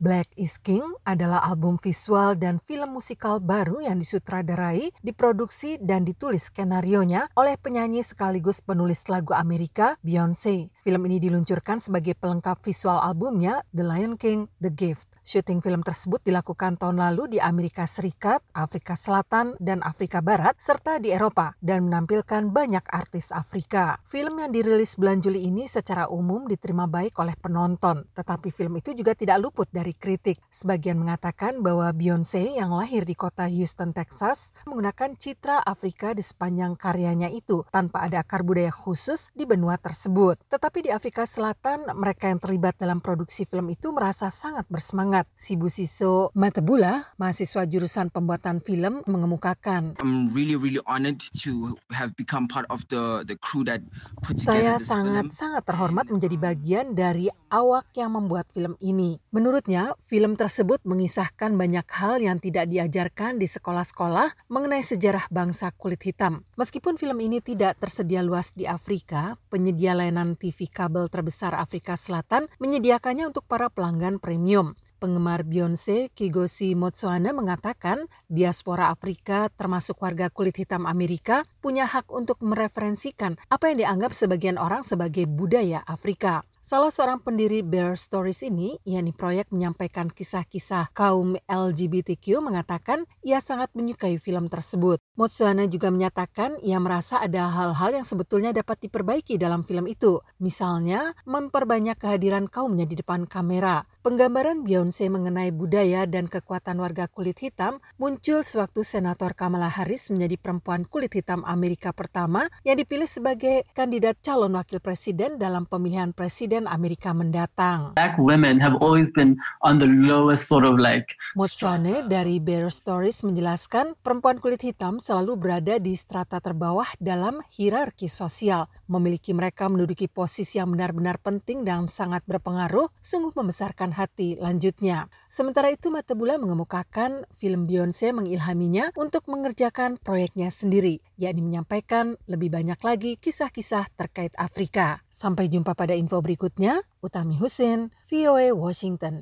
Black is King adalah album visual dan film musikal baru yang disutradarai, diproduksi, dan ditulis skenarionya oleh penyanyi sekaligus penulis lagu Amerika, Beyonce. Film ini diluncurkan sebagai pelengkap visual albumnya The Lion King, The Gift. Syuting film tersebut dilakukan tahun lalu di Amerika Serikat, Afrika Selatan, dan Afrika Barat, serta di Eropa, dan menampilkan banyak artis Afrika. Film yang dirilis bulan Juli ini secara umum diterima baik oleh penonton, tetapi film itu juga tidak luput dari kritik. Sebagian mengatakan bahwa Beyonce yang lahir di kota Houston, Texas, menggunakan citra Afrika di sepanjang karyanya itu, tanpa ada akar budaya khusus di benua tersebut. Tetapi di Afrika Selatan, mereka yang terlibat dalam produksi film itu merasa sangat bersemangat Sibu Siso Matebula, mahasiswa jurusan pembuatan film, mengemukakan. I'm really really honored to have become part of the the crew that put Saya together this sangat film. sangat terhormat menjadi bagian dari awak yang membuat film ini. Menurutnya, film tersebut mengisahkan banyak hal yang tidak diajarkan di sekolah-sekolah mengenai sejarah bangsa kulit hitam. Meskipun film ini tidak tersedia luas di Afrika, penyedia layanan TV kabel terbesar Afrika Selatan menyediakannya untuk para pelanggan premium. Penggemar Beyonce, Kigosi Motsoane mengatakan diaspora Afrika termasuk warga kulit hitam Amerika punya hak untuk mereferensikan apa yang dianggap sebagian orang sebagai budaya Afrika. Salah seorang pendiri Bear Stories ini, yakni proyek menyampaikan kisah-kisah kaum LGBTQ mengatakan ia sangat menyukai film tersebut. Motsuana juga menyatakan ia merasa ada hal-hal yang sebetulnya dapat diperbaiki dalam film itu. Misalnya, memperbanyak kehadiran kaumnya di depan kamera. Penggambaran Beyonce mengenai budaya dan kekuatan warga kulit hitam muncul sewaktu Senator Kamala Harris menjadi perempuan kulit hitam Amerika pertama yang dipilih sebagai kandidat calon wakil presiden dalam pemilihan presiden Amerika mendatang. black women have always been on the lowest sort of like Motsuane dari Bear Stories menjelaskan perempuan kulit hitam selalu berada di strata terbawah dalam hierarki sosial. Memiliki mereka menduduki posisi yang benar-benar penting dan sangat berpengaruh, sungguh membesarkan hati lanjutnya. Sementara itu Matebula mengemukakan film Beyonce mengilhaminya untuk mengerjakan proyeknya sendiri, yakni menyampaikan lebih banyak lagi kisah-kisah terkait Afrika. Sampai jumpa pada info berikutnya, Utami Husin, VOA Washington.